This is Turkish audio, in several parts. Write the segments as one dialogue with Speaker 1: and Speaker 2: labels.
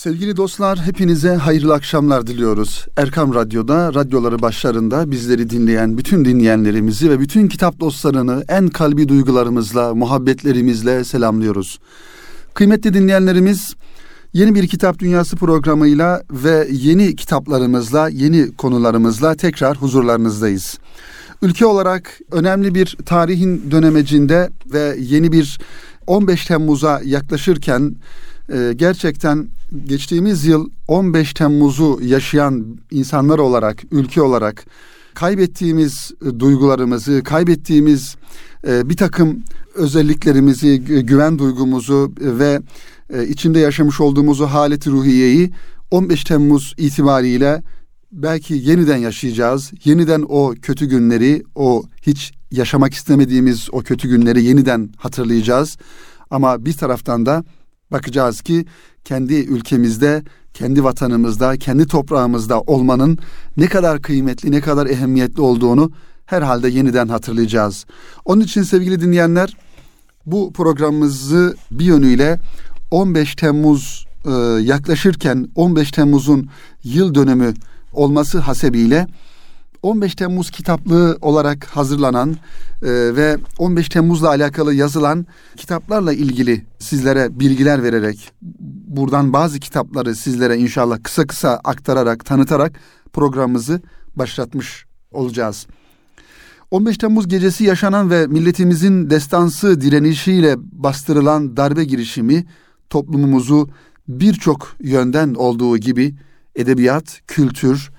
Speaker 1: Sevgili dostlar, hepinize hayırlı akşamlar diliyoruz. Erkam Radyo'da, radyoları başlarında bizleri dinleyen bütün dinleyenlerimizi ve bütün kitap dostlarını en kalbi duygularımızla, muhabbetlerimizle selamlıyoruz. Kıymetli dinleyenlerimiz, yeni bir Kitap Dünyası programıyla ve yeni kitaplarımızla, yeni konularımızla tekrar huzurlarınızdayız. Ülke olarak önemli bir tarihin dönemecinde ve yeni bir 15 Temmuz'a yaklaşırken e, gerçekten geçtiğimiz yıl 15 Temmuz'u yaşayan insanlar olarak, ülke olarak kaybettiğimiz e, duygularımızı, kaybettiğimiz e, bir takım özelliklerimizi, güven duygumuzu ve e, içinde yaşamış olduğumuz o haleti ruhiyeyi 15 Temmuz itibariyle belki yeniden yaşayacağız. Yeniden o kötü günleri, o hiç yaşamak istemediğimiz o kötü günleri yeniden hatırlayacağız. Ama bir taraftan da bakacağız ki kendi ülkemizde, kendi vatanımızda, kendi toprağımızda olmanın ne kadar kıymetli, ne kadar ehemmiyetli olduğunu herhalde yeniden hatırlayacağız. Onun için sevgili dinleyenler bu programımızı bir yönüyle 15 Temmuz e, yaklaşırken 15 Temmuz'un yıl dönümü olması hasebiyle 15 Temmuz kitaplığı olarak hazırlanan e, ve 15 Temmuz'la alakalı yazılan kitaplarla ilgili sizlere bilgiler vererek buradan bazı kitapları sizlere inşallah kısa kısa aktararak tanıtarak programımızı başlatmış olacağız. 15 Temmuz gecesi yaşanan ve milletimizin destansı direnişiyle bastırılan darbe girişimi toplumumuzu birçok yönden olduğu gibi edebiyat, kültür,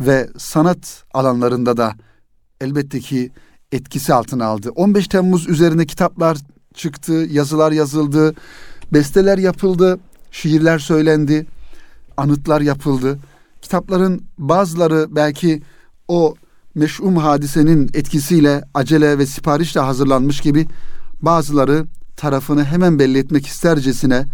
Speaker 1: ve sanat alanlarında da elbette ki etkisi altına aldı. 15 Temmuz üzerine kitaplar çıktı, yazılar yazıldı, besteler yapıldı, şiirler söylendi, anıtlar yapıldı. Kitapların bazıları belki o meşhum hadisenin etkisiyle acele ve siparişle hazırlanmış gibi bazıları tarafını hemen belli etmek istercesine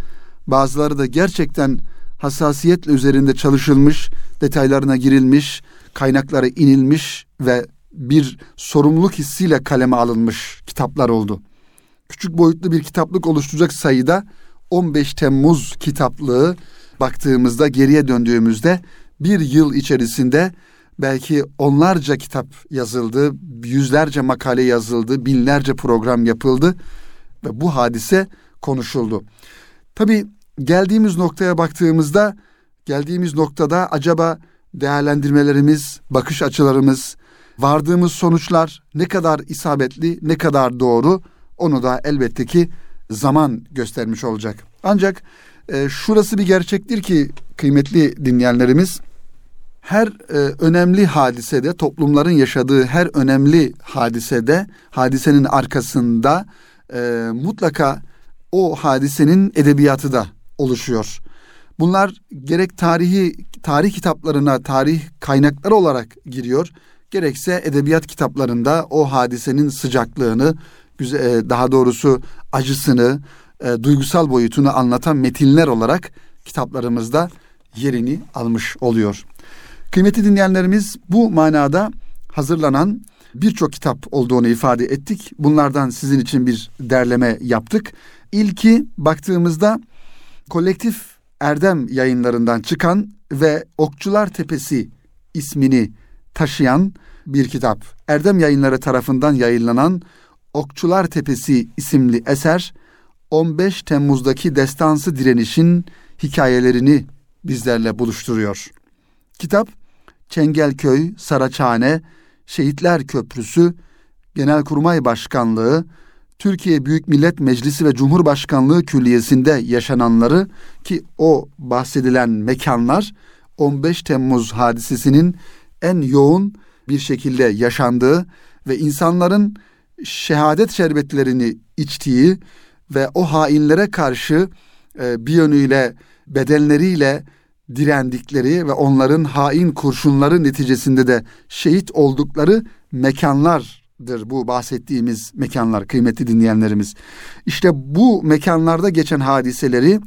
Speaker 1: bazıları da gerçekten hassasiyetle üzerinde çalışılmış, detaylarına girilmiş, kaynaklara inilmiş ve bir sorumluluk hissiyle kaleme alınmış kitaplar oldu. Küçük boyutlu bir kitaplık oluşturacak sayıda 15 Temmuz kitaplığı baktığımızda geriye döndüğümüzde bir yıl içerisinde belki onlarca kitap yazıldı, yüzlerce makale yazıldı, binlerce program yapıldı ve bu hadise konuşuldu. Tabii geldiğimiz noktaya baktığımızda geldiğimiz noktada acaba değerlendirmelerimiz, bakış açılarımız, vardığımız sonuçlar ne kadar isabetli, ne kadar doğru onu da elbette ki zaman göstermiş olacak. Ancak e, şurası bir gerçektir ki kıymetli dinleyenlerimiz her e, önemli hadisede toplumların yaşadığı her önemli hadisede hadisenin arkasında e, mutlaka o hadisenin edebiyatı da oluşuyor. Bunlar gerek tarihi tarih kitaplarına, tarih kaynakları olarak giriyor. Gerekse edebiyat kitaplarında o hadisenin sıcaklığını, e, daha doğrusu acısını, e, duygusal boyutunu anlatan metinler olarak kitaplarımızda yerini almış oluyor. Kıymetli dinleyenlerimiz bu manada hazırlanan birçok kitap olduğunu ifade ettik. Bunlardan sizin için bir derleme yaptık. İlki baktığımızda kolektif Erdem yayınlarından çıkan ve Okçular Tepesi ismini taşıyan bir kitap. Erdem yayınları tarafından yayınlanan Okçular Tepesi isimli eser 15 Temmuz'daki destansı direnişin hikayelerini bizlerle buluşturuyor. Kitap Çengelköy, Saraçhane, Şehitler Köprüsü, Genelkurmay Başkanlığı, Türkiye Büyük Millet Meclisi ve Cumhurbaşkanlığı Külliyesi'nde yaşananları ki o bahsedilen mekanlar 15 Temmuz hadisesinin en yoğun bir şekilde yaşandığı ve insanların şehadet şerbetlerini içtiği ve o hainlere karşı e, bir yönüyle bedenleriyle direndikleri ve onların hain kurşunları neticesinde de şehit oldukları mekanlar dır bu bahsettiğimiz mekanlar kıymetli dinleyenlerimiz. İşte bu mekanlarda geçen hadiseleri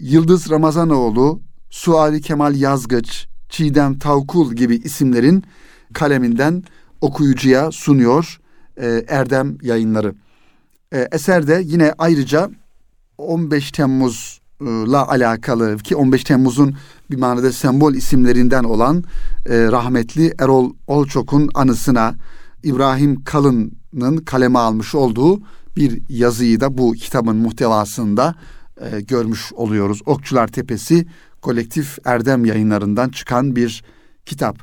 Speaker 1: Yıldız Ramazanoğlu, Suali Kemal Yazgıç, Çiğdem Tavkul gibi isimlerin kaleminden okuyucuya sunuyor e, Erdem yayınları. E, eserde yine ayrıca 15 Temmuz Temmuz'la alakalı ki 15 Temmuz'un bir manada sembol isimlerinden olan e, rahmetli Erol Olçok'un anısına İbrahim Kalın'ın kaleme almış olduğu bir yazıyı da bu kitabın muhtevasında e, görmüş oluyoruz. Okçular Tepesi kolektif Erdem yayınlarından çıkan bir kitap.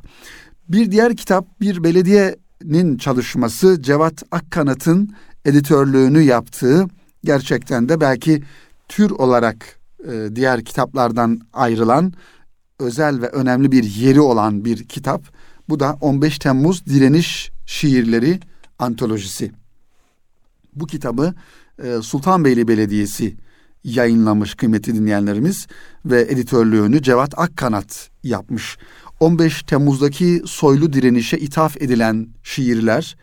Speaker 1: Bir diğer kitap bir belediyenin çalışması Cevat Akkanat'ın editörlüğünü yaptığı gerçekten de belki tür olarak e, diğer kitaplardan ayrılan özel ve önemli bir yeri olan bir kitap. Bu da 15 Temmuz Direniş Şiirleri Antolojisi. Bu kitabı e, Sultanbeyli Belediyesi yayınlamış kıymetli dinleyenlerimiz ve editörlüğünü Cevat Akkanat yapmış. 15 Temmuz'daki soylu direnişe ithaf edilen şiirler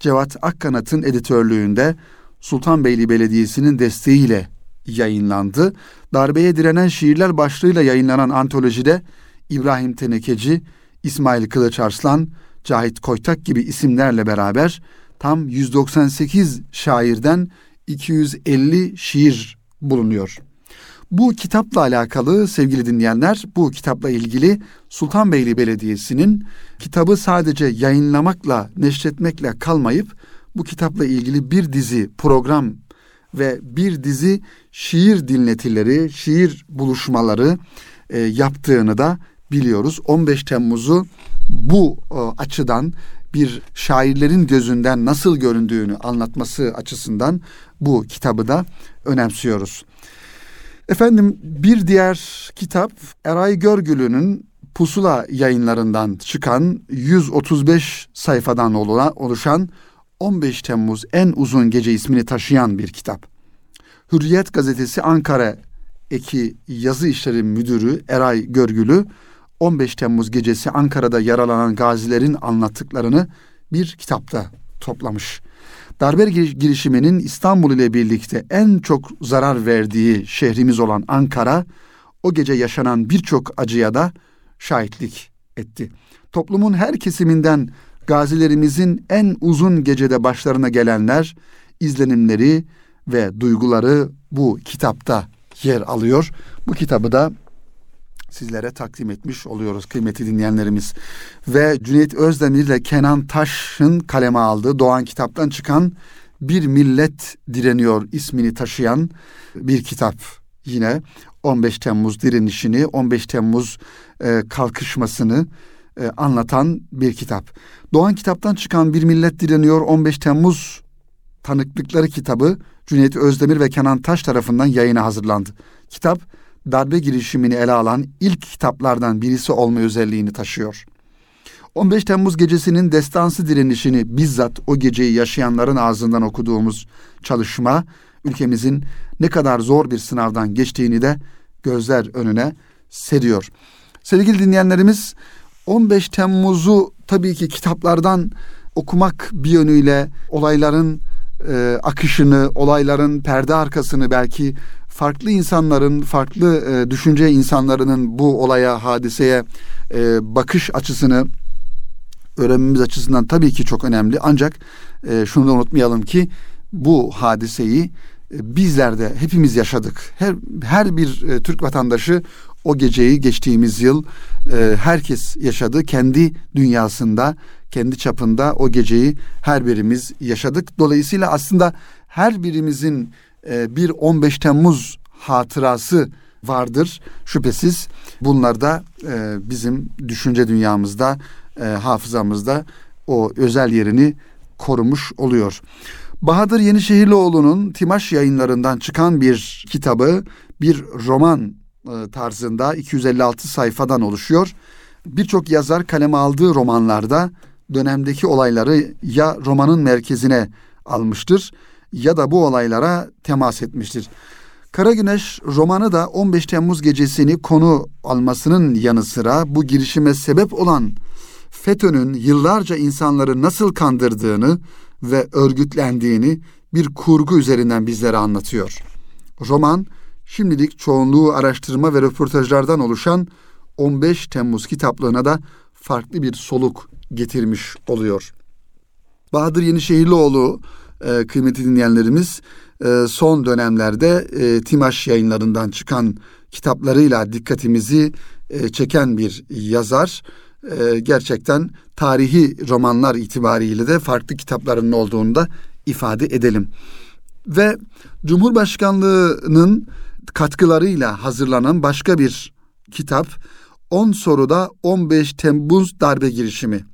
Speaker 1: Cevat Akkanat'ın editörlüğünde Sultanbeyli Belediyesi'nin desteğiyle yayınlandı. Darbeye direnen şiirler başlığıyla yayınlanan antolojide İbrahim Tenekeci, İsmail Kılıçarslan, Cahit Koytak gibi isimlerle beraber tam 198 şairden 250 şiir bulunuyor. Bu kitapla alakalı sevgili dinleyenler, bu kitapla ilgili Sultanbeyli Belediyesi'nin kitabı sadece yayınlamakla, neşretmekle kalmayıp bu kitapla ilgili bir dizi program ve bir dizi şiir dinletileri, şiir buluşmaları e, yaptığını da biliyoruz. 15 Temmuz'u bu e, açıdan bir şairlerin gözünden nasıl göründüğünü anlatması açısından bu kitabı da önemsiyoruz. Efendim bir diğer kitap Eray Görgülü'nün Pusula yayınlarından çıkan 135 sayfadan oluşan 15 Temmuz en uzun gece ismini taşıyan bir kitap. Hürriyet gazetesi Ankara eki yazı işleri müdürü Eray Görgülü 15 Temmuz gecesi Ankara'da yaralanan gazilerin anlattıklarını bir kitapta toplamış. Darbe girişiminin İstanbul ile birlikte en çok zarar verdiği şehrimiz olan Ankara, o gece yaşanan birçok acıya da şahitlik etti. Toplumun her kesiminden gazilerimizin en uzun gecede başlarına gelenler, izlenimleri ve duyguları bu kitapta yer alıyor. Bu kitabı da sizlere takdim etmiş oluyoruz kıymetli dinleyenlerimiz. Ve Cüneyt Özdemir ile Kenan Taş'ın kaleme aldığı Doğan kitaptan çıkan Bir Millet Direniyor ismini taşıyan bir kitap. Yine 15 Temmuz direnişini, 15 Temmuz e, kalkışmasını e, anlatan bir kitap. Doğan kitaptan çıkan Bir Millet Direniyor 15 Temmuz tanıklıkları kitabı Cüneyt Özdemir ve Kenan Taş tarafından yayına hazırlandı. Kitap darbe girişimini ele alan ilk kitaplardan birisi olma özelliğini taşıyor. 15 Temmuz gecesinin destansı direnişini bizzat o geceyi yaşayanların ağzından okuduğumuz çalışma ülkemizin ne kadar zor bir sınavdan geçtiğini de gözler önüne seriyor. Sevgili dinleyenlerimiz 15 Temmuz'u tabii ki kitaplardan okumak bir yönüyle olayların e, akışını, olayların perde arkasını belki farklı insanların, farklı e, düşünce insanlarının bu olaya, hadiseye e, bakış açısını öğrenmemiz açısından tabii ki çok önemli. Ancak e, şunu da unutmayalım ki bu hadiseyi e, bizler de hepimiz yaşadık. Her her bir e, Türk vatandaşı o geceyi geçtiğimiz yıl e, herkes yaşadı. Kendi dünyasında, kendi çapında o geceyi her birimiz yaşadık. Dolayısıyla aslında her birimizin e, bir 15 Temmuz hatırası vardır. Şüphesiz bunlar da e, bizim düşünce dünyamızda, e, hafızamızda o özel yerini korumuş oluyor. Bahadır Yenişehirlioğlu'nun Timaş yayınlarından çıkan bir kitabı, bir roman tarzında 256 sayfadan oluşuyor. Birçok yazar kaleme aldığı romanlarda dönemdeki olayları ya romanın merkezine almıştır ya da bu olaylara temas etmiştir. Kara Güneş romanı da 15 Temmuz gecesini konu almasının yanı sıra bu girişime sebep olan FETÖ'nün yıllarca insanları nasıl kandırdığını ve örgütlendiğini bir kurgu üzerinden bizlere anlatıyor. Roman şimdilik çoğunluğu araştırma ve röportajlardan oluşan 15 Temmuz kitaplığına da farklı bir soluk getirmiş oluyor. Bahadır Yenişehirlioğlu e, kıymetli dinleyenlerimiz e, son dönemlerde e, Timaş yayınlarından çıkan kitaplarıyla dikkatimizi e, çeken bir yazar. E, gerçekten tarihi romanlar itibariyle de farklı kitaplarının olduğunu da ifade edelim. Ve Cumhurbaşkanlığının katkılarıyla hazırlanan başka bir kitap 10 soruda 15 Temmuz darbe girişimi.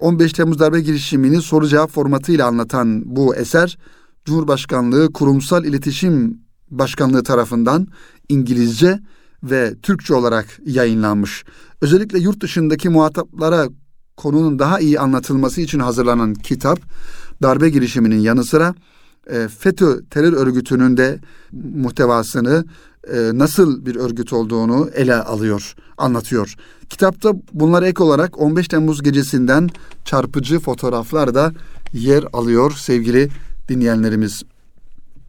Speaker 1: 15 Temmuz darbe girişimini soru cevap formatıyla anlatan bu eser Cumhurbaşkanlığı Kurumsal İletişim Başkanlığı tarafından İngilizce ve Türkçe olarak yayınlanmış. Özellikle yurt dışındaki muhataplara konunun daha iyi anlatılması için hazırlanan kitap darbe girişiminin yanı sıra e, FETÖ terör örgütünün de muhtevasını e, nasıl bir örgüt olduğunu ele alıyor, anlatıyor. Kitapta bunlara ek olarak 15 Temmuz gecesinden çarpıcı fotoğraflar da yer alıyor sevgili dinleyenlerimiz.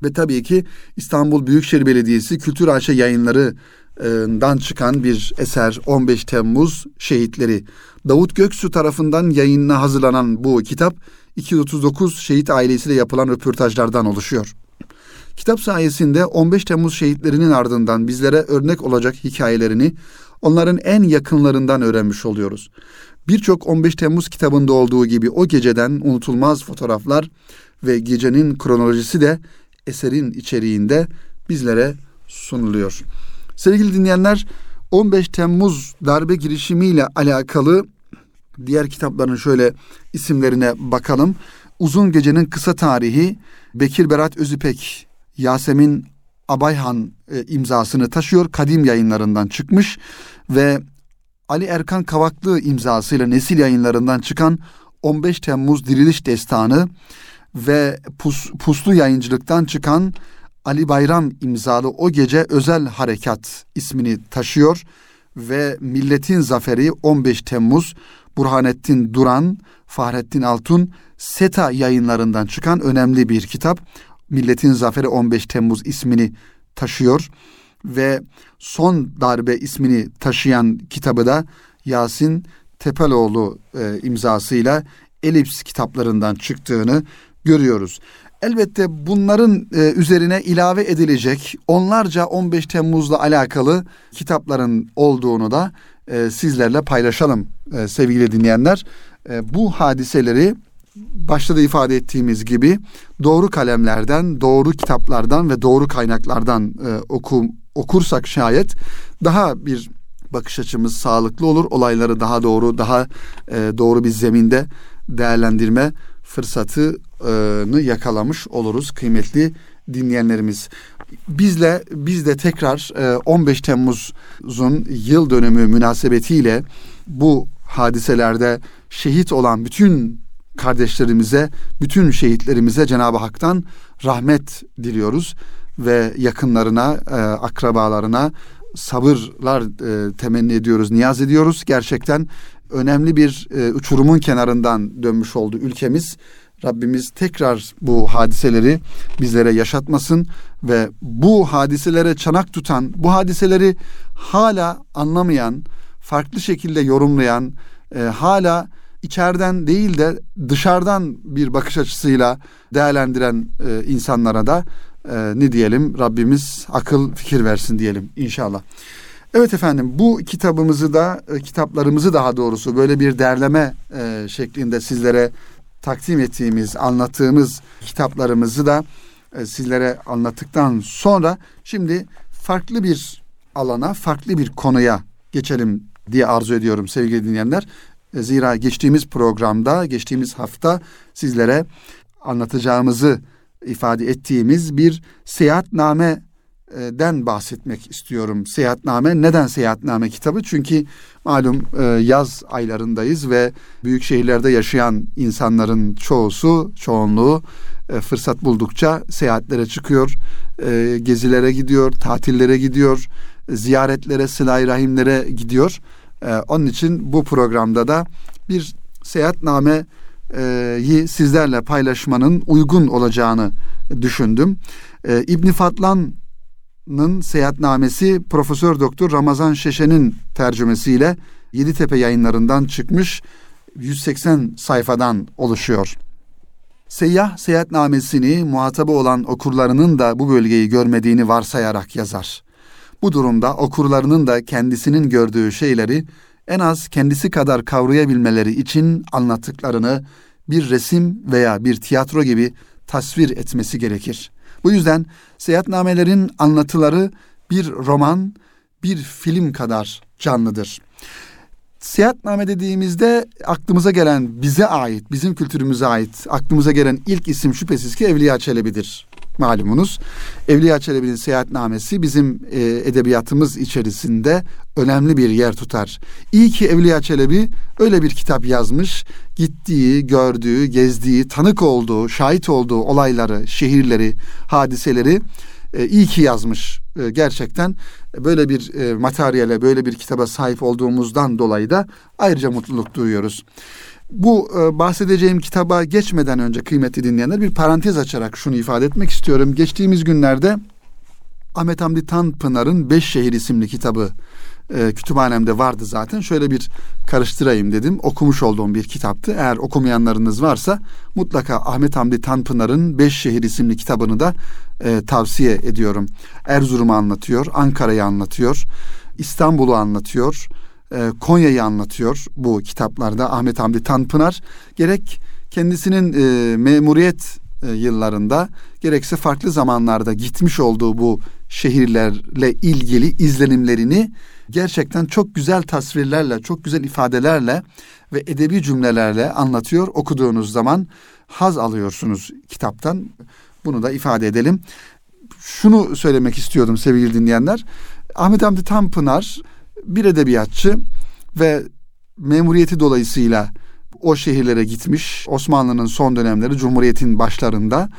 Speaker 1: Ve tabii ki İstanbul Büyükşehir Belediyesi Kültür Ayşe yayınlarından çıkan bir eser 15 Temmuz Şehitleri. Davut Göksu tarafından yayınına hazırlanan bu kitap 239 şehit ailesiyle yapılan röportajlardan oluşuyor. Kitap sayesinde 15 Temmuz şehitlerinin ardından bizlere örnek olacak hikayelerini onların en yakınlarından öğrenmiş oluyoruz. Birçok 15 Temmuz kitabında olduğu gibi o geceden unutulmaz fotoğraflar ve gecenin kronolojisi de eserin içeriğinde bizlere sunuluyor. Sevgili dinleyenler 15 Temmuz darbe girişimiyle alakalı diğer kitapların şöyle isimlerine bakalım. Uzun Gecenin Kısa Tarihi Bekir Berat Özüpek, Yasemin Abayhan e, imzasını taşıyor. Kadim yayınlarından çıkmış ve Ali Erkan Kavaklı imzasıyla Nesil yayınlarından çıkan 15 Temmuz Diriliş Destanı ve Pus, Puslu Yayıncılıktan çıkan Ali Bayram imzalı o gece özel harekat ismini taşıyor ve Milletin Zaferi 15 Temmuz Burhanettin Duran, Fahrettin Altun, SETA yayınlarından çıkan önemli bir kitap. Milletin Zaferi 15 Temmuz ismini taşıyor ve Son Darbe ismini taşıyan kitabı da Yasin Tepeloğlu e, imzasıyla Elips kitaplarından çıktığını görüyoruz. Elbette bunların e, üzerine ilave edilecek onlarca 15 Temmuz'la alakalı kitapların olduğunu da e, sizlerle paylaşalım e, sevgili dinleyenler. E, bu hadiseleri başta da ifade ettiğimiz gibi doğru kalemlerden, doğru kitaplardan ve doğru kaynaklardan e, oku, okursak şayet daha bir bakış açımız sağlıklı olur. Olayları daha doğru, daha e, doğru bir zeminde değerlendirme fırsatını yakalamış oluruz kıymetli dinleyenlerimiz. Bizle biz de tekrar 15 e, Temmuz'un yıl dönümü münasebetiyle bu hadiselerde şehit olan bütün kardeşlerimize, bütün şehitlerimize Cenab-ı Hak'tan rahmet diliyoruz ve yakınlarına, e, akrabalarına sabırlar e, temenni ediyoruz, niyaz ediyoruz. Gerçekten önemli bir uçurumun kenarından dönmüş oldu ülkemiz. Rabbimiz tekrar bu hadiseleri bizlere yaşatmasın ve bu hadiselere çanak tutan, bu hadiseleri hala anlamayan, farklı şekilde yorumlayan, e, hala içeriden değil de dışarıdan bir bakış açısıyla değerlendiren e, insanlara da e, ne diyelim Rabbimiz akıl fikir versin diyelim inşallah. Evet efendim bu kitabımızı da e, kitaplarımızı daha doğrusu böyle bir derleme e, şeklinde sizlere takdim ettiğimiz, anlattığımız kitaplarımızı da e, sizlere anlattıktan sonra şimdi farklı bir alana, farklı bir konuya geçelim diye arzu ediyorum sevgili dinleyenler. E, zira geçtiğimiz programda, geçtiğimiz hafta sizlere anlatacağımızı ifade ettiğimiz bir seyahatname den bahsetmek istiyorum. Seyahatname neden seyahatname kitabı? Çünkü malum e, yaz aylarındayız ve büyük şehirlerde yaşayan insanların çoğusu, çoğunluğu e, fırsat buldukça seyahatlere çıkıyor, e, gezilere gidiyor, tatillere gidiyor, ziyaretlere, sıla rahimlere gidiyor. Onun için bu programda da bir seyahatnameyi sizlerle paylaşmanın uygun olacağını düşündüm. İbn Fatlan Nın seyahatnamesi Profesör Doktor Ramazan Şeşe'nin tercümesiyle Yeditepe yayınlarından çıkmış 180 sayfadan oluşuyor. Seyyah seyahatnamesini muhatabı olan okurlarının da bu bölgeyi görmediğini varsayarak yazar. Bu durumda okurlarının da kendisinin gördüğü şeyleri en az kendisi kadar kavrayabilmeleri için anlattıklarını bir resim veya bir tiyatro gibi tasvir etmesi gerekir. Bu yüzden seyahatnamelerin anlatıları bir roman, bir film kadar canlıdır. Seyahatname dediğimizde aklımıza gelen bize ait, bizim kültürümüze ait aklımıza gelen ilk isim şüphesiz ki Evliya Çelebi'dir malumunuz. Evliya Çelebi'nin seyahatnamesi bizim e, edebiyatımız içerisinde önemli bir yer tutar. İyi ki Evliya Çelebi öyle bir kitap yazmış. Gittiği, gördüğü, gezdiği, tanık olduğu, şahit olduğu olayları, şehirleri, hadiseleri e, iyi ki yazmış. E, gerçekten böyle bir e, materyale, böyle bir kitaba sahip olduğumuzdan dolayı da ayrıca mutluluk duyuyoruz. Bu e, bahsedeceğim kitaba geçmeden önce kıymetli dinleyenler bir parantez açarak şunu ifade etmek istiyorum. Geçtiğimiz günlerde Ahmet Hamdi Tanpınar'ın Beş Şehir isimli kitabı e, kütüphanemde vardı zaten. Şöyle bir karıştırayım dedim. Okumuş olduğum bir kitaptı. Eğer okumayanlarınız varsa mutlaka Ahmet Hamdi Tanpınar'ın Beş Şehir isimli kitabını da e, tavsiye ediyorum. Erzurum'u anlatıyor, Ankara'yı anlatıyor, İstanbul'u anlatıyor, e, Konya'yı anlatıyor bu kitaplarda Ahmet Hamdi Tanpınar. Gerek kendisinin e, memuriyet e, yıllarında gerekse farklı zamanlarda gitmiş olduğu bu şehirlerle ilgili izlenimlerini gerçekten çok güzel tasvirlerle, çok güzel ifadelerle ve edebi cümlelerle anlatıyor. Okuduğunuz zaman haz alıyorsunuz kitaptan. Bunu da ifade edelim. Şunu söylemek istiyordum sevgili dinleyenler. Ahmet Hamdi Tanpınar bir edebiyatçı ve memuriyeti dolayısıyla o şehirlere gitmiş. Osmanlı'nın son dönemleri Cumhuriyet'in başlarında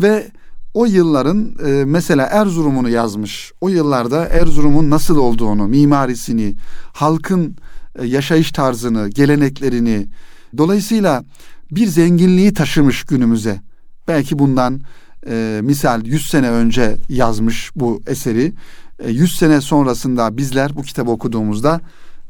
Speaker 1: ve o yılların e, mesela Erzurum'unu yazmış. O yıllarda Erzurum'un nasıl olduğunu, mimarisini, halkın e, yaşayış tarzını, geleneklerini dolayısıyla bir zenginliği taşımış günümüze. Belki bundan e, misal 100 sene önce yazmış bu eseri. 100 e, sene sonrasında bizler bu kitabı okuduğumuzda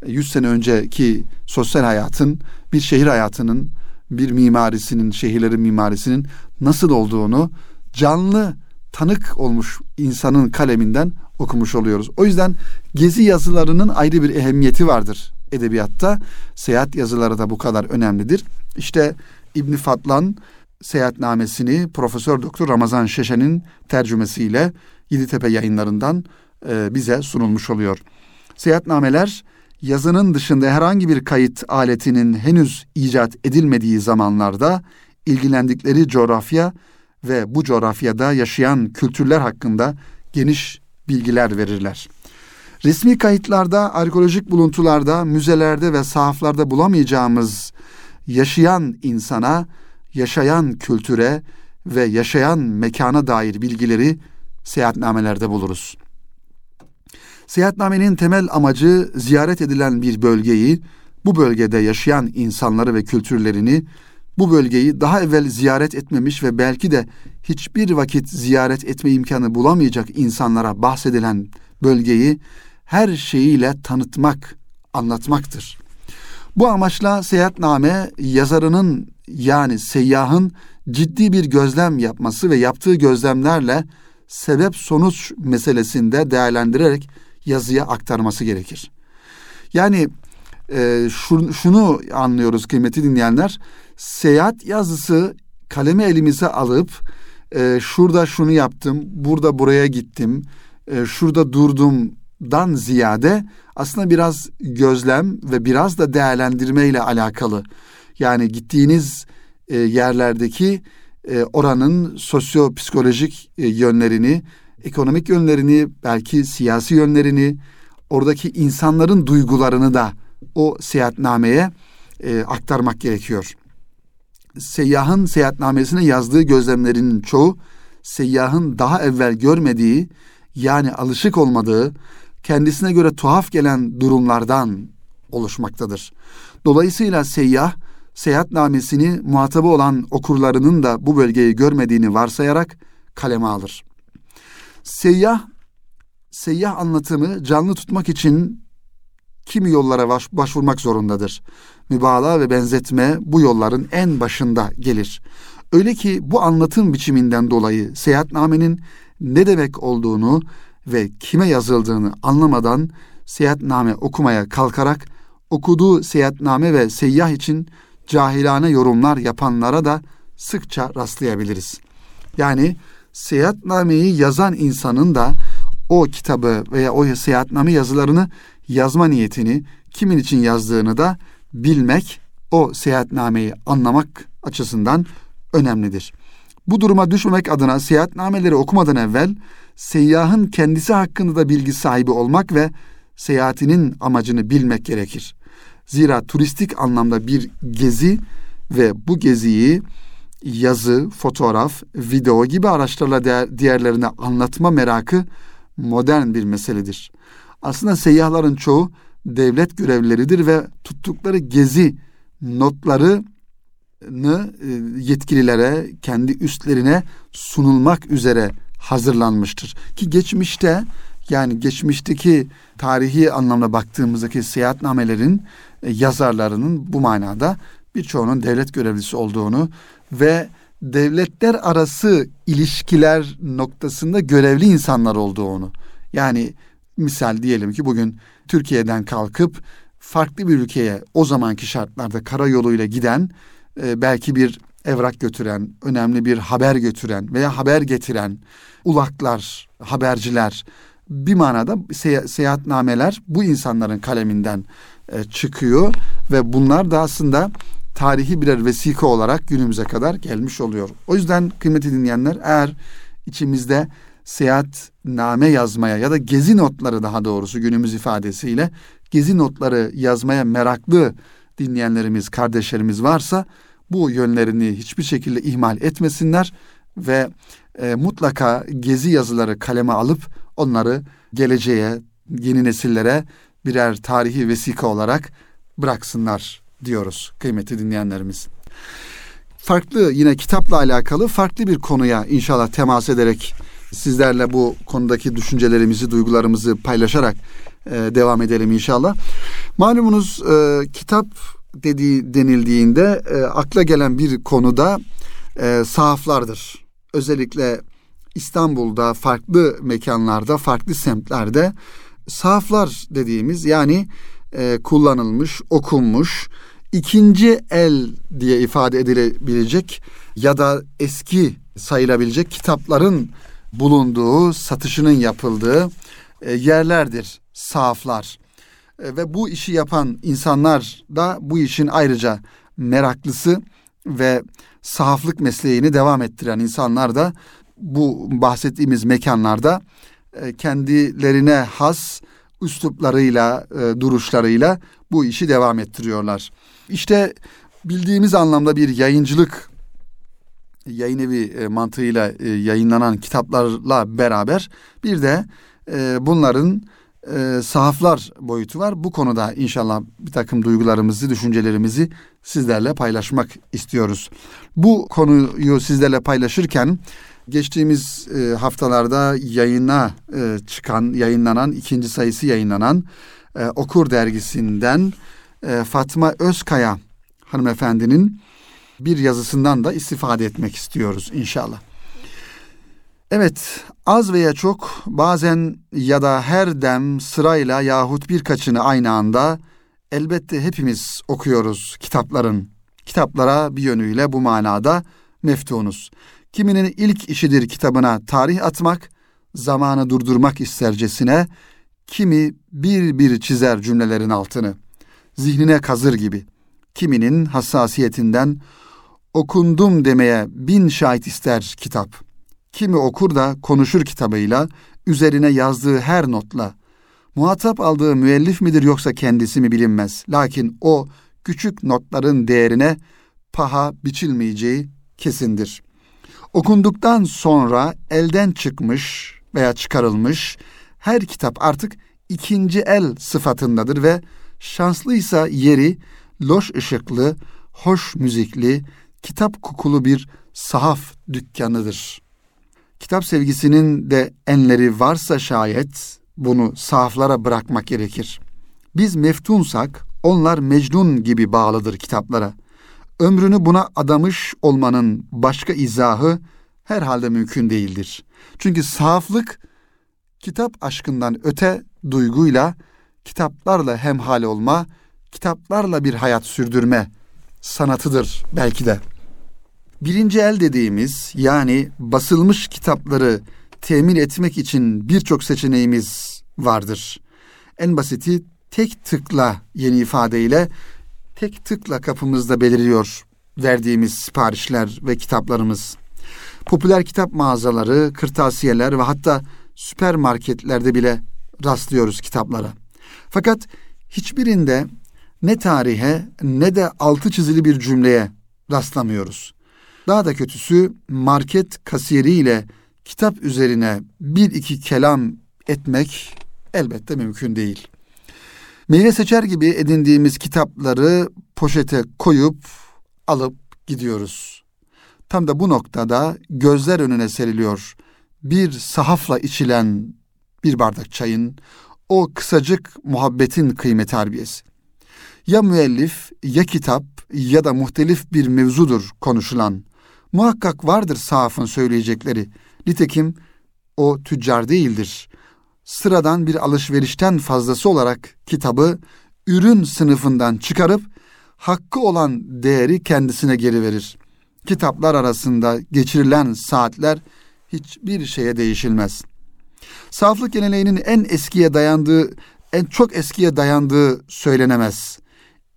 Speaker 1: 100 e, sene önceki sosyal hayatın, bir şehir hayatının, bir mimarisinin, şehirlerin mimarisinin nasıl olduğunu canlı tanık olmuş insanın kaleminden okumuş oluyoruz. O yüzden gezi yazılarının ayrı bir ehemmiyeti vardır edebiyatta. Seyahat yazıları da bu kadar önemlidir. İşte İbn Fatlan seyahatnamesini Profesör Doktor Ramazan Şeşen'in tercümesiyle Yeditepe yayınlarından e, bize sunulmuş oluyor. Seyahatnameler yazının dışında herhangi bir kayıt aletinin henüz icat edilmediği zamanlarda ilgilendikleri coğrafya ve bu coğrafyada yaşayan kültürler hakkında geniş bilgiler verirler. Resmi kayıtlarda, arkeolojik buluntularda, müzelerde ve sahaflarda bulamayacağımız yaşayan insana, yaşayan kültüre ve yaşayan mekana dair bilgileri seyahatnamelerde buluruz. Seyahatnamenin temel amacı ziyaret edilen bir bölgeyi, bu bölgede yaşayan insanları ve kültürlerini, bu bölgeyi daha evvel ziyaret etmemiş ve belki de hiçbir vakit ziyaret etme imkanı bulamayacak insanlara bahsedilen bölgeyi her şeyiyle tanıtmak, anlatmaktır. Bu amaçla seyahatname yazarının yani seyyahın ciddi bir gözlem yapması ve yaptığı gözlemlerle sebep sonuç meselesinde değerlendirerek yazıya aktarması gerekir. Yani e, şunu, şunu anlıyoruz kıymeti dinleyenler. Seyahat yazısı kalemi elimize alıp e, şurada şunu yaptım, burada buraya gittim, e, şurada durdumdan ziyade aslında biraz gözlem ve biraz da değerlendirme ile alakalı. Yani gittiğiniz e, yerlerdeki e, oranın sosyo-psikolojik e, yönlerini, ekonomik yönlerini, belki siyasi yönlerini, oradaki insanların duygularını da o seyahatnameye e, aktarmak gerekiyor. Seyyahın seyahatnamesine yazdığı gözlemlerinin çoğu seyyahın daha evvel görmediği yani alışık olmadığı kendisine göre tuhaf gelen durumlardan oluşmaktadır. Dolayısıyla seyyah seyahatnamesini muhatabı olan okurlarının da bu bölgeyi görmediğini varsayarak kaleme alır. Seyyah, seyyah anlatımı canlı tutmak için kimi yollara baş, başvurmak zorundadır. Mübalağa ve benzetme bu yolların en başında gelir. Öyle ki bu anlatım biçiminden dolayı seyahatnamenin ne demek olduğunu ve kime yazıldığını anlamadan seyahatname okumaya kalkarak okuduğu seyahatname ve seyyah için cahilane yorumlar yapanlara da sıkça rastlayabiliriz. Yani seyahatnameyi yazan insanın da o kitabı veya o seyahatname yazılarını yazma niyetini kimin için yazdığını da bilmek o seyahatnameyi anlamak açısından önemlidir. Bu duruma düşmemek adına seyahatnameleri okumadan evvel seyyahın kendisi hakkında da bilgi sahibi olmak ve seyahatinin amacını bilmek gerekir. Zira turistik anlamda bir gezi ve bu geziyi yazı, fotoğraf, video gibi araçlarla diğerlerine anlatma merakı modern bir meseledir. Aslında seyyahların çoğu devlet görevlileridir ve tuttukları gezi notlarını e, yetkililere, kendi üstlerine sunulmak üzere hazırlanmıştır. Ki geçmişte yani geçmişteki tarihi anlamda baktığımızdaki seyahatnamelerin e, yazarlarının bu manada birçoğunun devlet görevlisi olduğunu ve devletler arası ilişkiler noktasında görevli insanlar olduğunu. Yani misal diyelim ki bugün Türkiye'den kalkıp farklı bir ülkeye o zamanki şartlarda karayoluyla giden e, belki bir evrak götüren, önemli bir haber götüren veya haber getiren ulaklar, haberciler bir manada sey- seyahatnameler bu insanların kaleminden e, çıkıyor ve bunlar da aslında tarihi birer vesika olarak günümüze kadar gelmiş oluyor. O yüzden kıymetli dinleyenler eğer içimizde seyahatname yazmaya ya da gezi notları daha doğrusu günümüz ifadesiyle gezi notları yazmaya meraklı dinleyenlerimiz, kardeşlerimiz varsa bu yönlerini hiçbir şekilde ihmal etmesinler ve e, mutlaka gezi yazıları kaleme alıp onları geleceğe, yeni nesillere birer tarihi vesika olarak bıraksınlar diyoruz kıymetli dinleyenlerimiz. Farklı yine kitapla alakalı farklı bir konuya inşallah temas ederek sizlerle bu konudaki düşüncelerimizi, duygularımızı paylaşarak e, devam edelim inşallah. Malumunuz e, kitap dediği denildiğinde e, akla gelen bir konuda e, sahaflardır. Özellikle İstanbul'da farklı mekanlarda, farklı semtlerde sahaflar dediğimiz yani e, kullanılmış, okunmuş, ikinci el diye ifade edilebilecek ya da eski sayılabilecek kitapların bulunduğu, satışının yapıldığı e, yerlerdir sahaflar. E, ve bu işi yapan insanlar da bu işin ayrıca meraklısı ve sahaflık mesleğini devam ettiren insanlar da bu bahsettiğimiz mekanlarda e, kendilerine has üsluplarıyla, duruşlarıyla bu işi devam ettiriyorlar. İşte bildiğimiz anlamda bir yayıncılık yayın evi e, mantığıyla e, yayınlanan kitaplarla beraber bir de e, bunların sahaflar boyutu var. Bu konuda inşallah bir takım duygularımızı, düşüncelerimizi sizlerle paylaşmak istiyoruz. Bu konuyu sizlerle paylaşırken geçtiğimiz haftalarda yayına çıkan, yayınlanan, ikinci sayısı yayınlanan Okur dergisinden e, Fatma Özkaya hanımefendinin bir yazısından da istifade etmek istiyoruz inşallah. Evet, az veya çok bazen ya da her dem sırayla yahut birkaçını aynı anda elbette hepimiz okuyoruz kitapların. Kitaplara bir yönüyle bu manada meftunuz. Kiminin ilk işidir kitabına tarih atmak, zamanı durdurmak istercesine, kimi bir bir çizer cümlelerin altını, zihnine kazır gibi. Kiminin hassasiyetinden okundum demeye bin şahit ister kitap. Kimi okur da konuşur kitabıyla, üzerine yazdığı her notla. Muhatap aldığı müellif midir yoksa kendisi mi bilinmez. Lakin o küçük notların değerine paha biçilmeyeceği kesindir. Okunduktan sonra elden çıkmış veya çıkarılmış her kitap artık ikinci el sıfatındadır ve şanslıysa yeri loş ışıklı, hoş müzikli, kitap kokulu bir sahaf dükkanıdır. Kitap sevgisinin de enleri varsa şayet bunu sahaflara bırakmak gerekir. Biz meftunsak onlar mecnun gibi bağlıdır kitaplara. ömrünü buna adamış olmanın başka izahı herhalde mümkün değildir. Çünkü sahaflık kitap aşkından öte duyguyla kitaplarla hemhal olma, kitaplarla bir hayat sürdürme sanatıdır belki de. Birinci el dediğimiz yani basılmış kitapları temin etmek için birçok seçeneğimiz vardır. En basiti tek tıkla yeni ifadeyle tek tıkla kapımızda beliriyor verdiğimiz siparişler ve kitaplarımız. Popüler kitap mağazaları, kırtasiyeler ve hatta süpermarketlerde bile rastlıyoruz kitaplara. Fakat hiçbirinde ne tarihe ne de altı çizili bir cümleye rastlamıyoruz. Daha da kötüsü market kasiyeriyle kitap üzerine bir iki kelam etmek elbette mümkün değil. Meyve seçer gibi edindiğimiz kitapları poşete koyup alıp gidiyoruz. Tam da bu noktada gözler önüne seriliyor. Bir sahafla içilen bir bardak çayın, o kısacık muhabbetin kıymeti harbiyesi. Ya müellif, ya kitap ya da muhtelif bir mevzudur konuşulan. Muhakkak vardır sahafın söyleyecekleri. Nitekim o tüccar değildir. Sıradan bir alışverişten fazlası olarak kitabı ürün sınıfından çıkarıp hakkı olan değeri kendisine geri verir. Kitaplar arasında geçirilen saatler hiçbir şeye değişilmez. Saflık geleneğinin en eskiye dayandığı, en çok eskiye dayandığı söylenemez.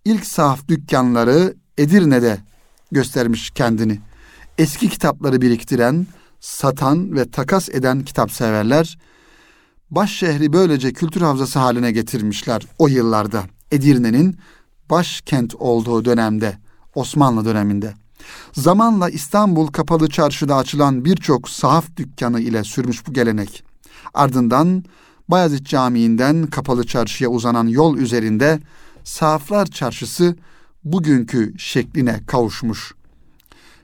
Speaker 1: İlk sahaf dükkanları Edirne'de göstermiş kendini. Eski kitapları biriktiren, satan ve takas eden kitap severler baş şehri böylece kültür havzası haline getirmişler o yıllarda. Edirne'nin başkent olduğu dönemde, Osmanlı döneminde. Zamanla İstanbul Kapalı Çarşı'da açılan birçok sahaf dükkanı ile sürmüş bu gelenek. Ardından Bayezid Camii'nden Kapalı Çarşı'ya uzanan yol üzerinde Sahaflar Çarşısı bugünkü şekline kavuşmuş.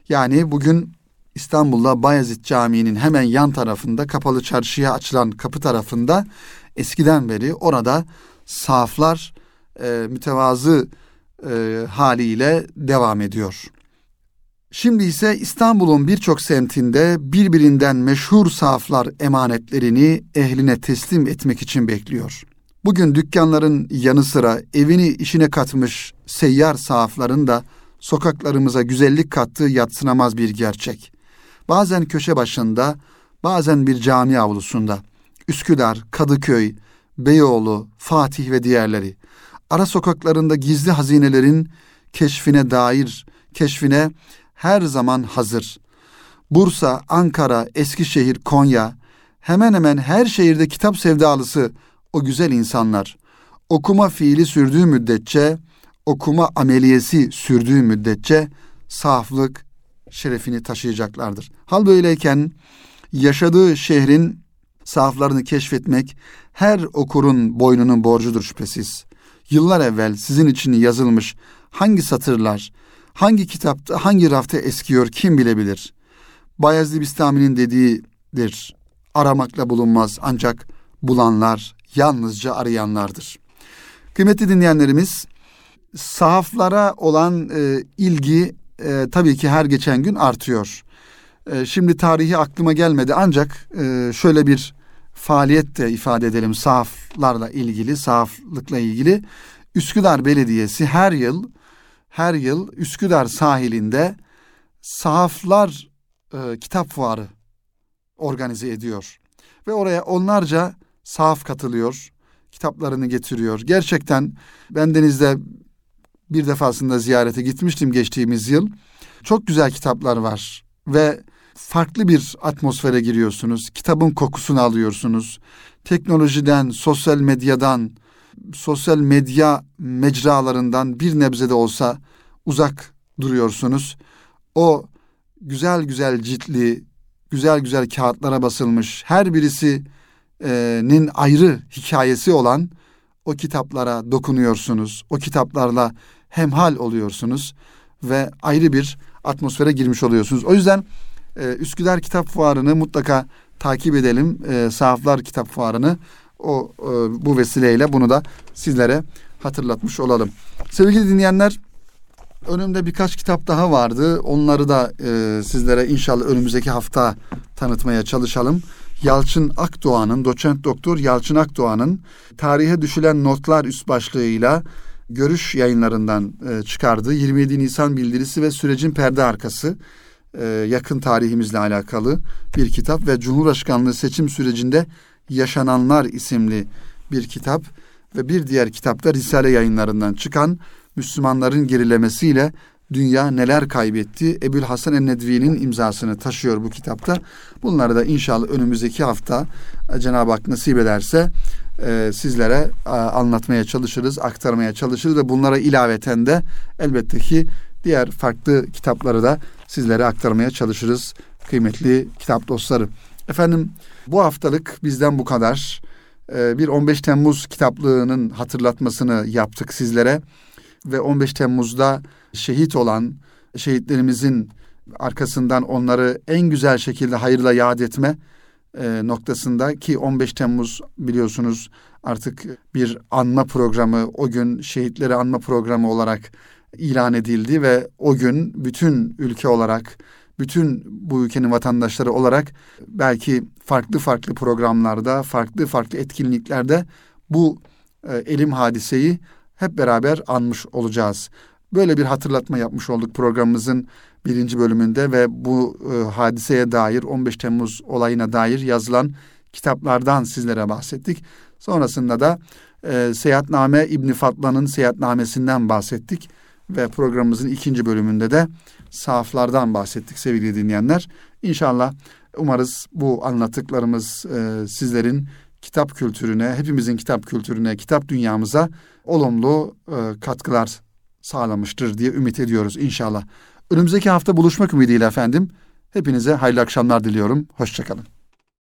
Speaker 1: Yani bugün İstanbul'da Bayezid Camii'nin hemen yan tarafında Kapalı Çarşı'ya açılan kapı tarafında eskiden beri orada sahaflar e, mütevazı e, haliyle devam ediyor. Şimdi ise İstanbul'un birçok semtinde birbirinden meşhur sahaflar emanetlerini ehline teslim etmek için bekliyor. Bugün dükkanların yanı sıra evini işine katmış seyyar sahafların da sokaklarımıza güzellik kattığı yatsınamaz bir gerçek. Bazen köşe başında, bazen bir cami avlusunda, Üsküdar, Kadıköy, Beyoğlu, Fatih ve diğerleri, ara sokaklarında gizli hazinelerin keşfine dair, keşfine her zaman hazır. Bursa, Ankara, Eskişehir, Konya, hemen hemen her şehirde kitap sevdalısı o güzel insanlar. Okuma fiili sürdüğü müddetçe, okuma ameliyesi sürdüğü müddetçe saflık şerefini taşıyacaklardır. Hal böyleyken yaşadığı şehrin sahaflarını keşfetmek her okurun boynunun borcudur şüphesiz. Yıllar evvel sizin için yazılmış hangi satırlar, hangi kitapta, hangi rafta eskiyor kim bilebilir. Bayezid Bistami'nin dediğidir. Aramakla bulunmaz ancak bulanlar yalnızca arayanlardır. Kıymetli dinleyenlerimiz, sahaflara olan e, ilgi e, tabii ki her geçen gün artıyor. E, şimdi tarihi aklıma gelmedi ancak e, şöyle bir faaliyet de ifade edelim sahaflarla ilgili, sahaflıkla ilgili. Üsküdar Belediyesi her yıl her yıl Üsküdar sahilinde sahaflar e, kitap fuarı organize ediyor. Ve oraya onlarca sahaf katılıyor, kitaplarını getiriyor. Gerçekten ben denizde bir defasında ziyarete gitmiştim geçtiğimiz yıl. Çok güzel kitaplar var ve farklı bir atmosfere giriyorsunuz. Kitabın kokusunu alıyorsunuz. Teknolojiden, sosyal medyadan, sosyal medya mecralarından bir nebze de olsa uzak duruyorsunuz. O güzel güzel ciltli, güzel güzel kağıtlara basılmış, her birisinin ayrı hikayesi olan o kitaplara dokunuyorsunuz. O kitaplarla hemhal oluyorsunuz ve ayrı bir atmosfere girmiş oluyorsunuz. O yüzden e, Üsküdar Kitap Fuarı'nı mutlaka takip edelim. E, Sahaflar Kitap Fuarı'nı o e, bu vesileyle bunu da sizlere hatırlatmış olalım. Sevgili dinleyenler, Önümde birkaç kitap daha vardı. Onları da e, sizlere inşallah önümüzdeki hafta tanıtmaya çalışalım. Yalçın Akdoğan'ın, doçent doktor Yalçın Akdoğan'ın tarihe düşülen notlar üst başlığıyla görüş yayınlarından e, çıkardığı 27 Nisan bildirisi ve sürecin perde arkası e, yakın tarihimizle alakalı bir kitap ve Cumhurbaşkanlığı seçim sürecinde yaşananlar isimli bir kitap ve bir diğer kitapta Risale yayınlarından çıkan Müslümanların gerilemesiyle dünya neler kaybetti? Ebul Hasan el-Nedvi'nin imzasını taşıyor bu kitapta. Bunları da inşallah önümüzdeki hafta e, Cenab-ı Hak nasip ederse e, sizlere e, anlatmaya çalışırız, aktarmaya çalışırız ve bunlara ilaveten de elbette ki diğer farklı kitapları da sizlere aktarmaya çalışırız kıymetli kitap dostları. Efendim bu haftalık bizden bu kadar. E, bir 15 Temmuz kitaplığının hatırlatmasını yaptık sizlere ve 15 Temmuz'da şehit olan şehitlerimizin arkasından onları en güzel şekilde hayırla yad etme e, noktasında ki 15 Temmuz biliyorsunuz artık bir anma programı o gün şehitleri anma programı olarak ilan edildi ve o gün bütün ülke olarak bütün bu ülkenin vatandaşları olarak belki farklı farklı programlarda, farklı farklı etkinliklerde bu e, elim hadiseyi hep beraber anmış olacağız. Böyle bir hatırlatma yapmış olduk programımızın birinci bölümünde ve bu e, hadiseye dair 15 Temmuz olayına dair yazılan kitaplardan sizlere bahsettik. Sonrasında da e, Seyahatname İbni Fatlan'ın seyahatnamesinden bahsettik ve programımızın ikinci bölümünde de sahaflardan bahsettik sevgili dinleyenler. İnşallah umarız bu anlattıklarımız e, sizlerin kitap kültürüne, hepimizin kitap kültürüne, kitap dünyamıza olumlu e, katkılar sağlamıştır diye ümit ediyoruz inşallah. Önümüzdeki hafta buluşmak ümidiyle efendim. Hepinize hayırlı akşamlar diliyorum. Hoşçakalın.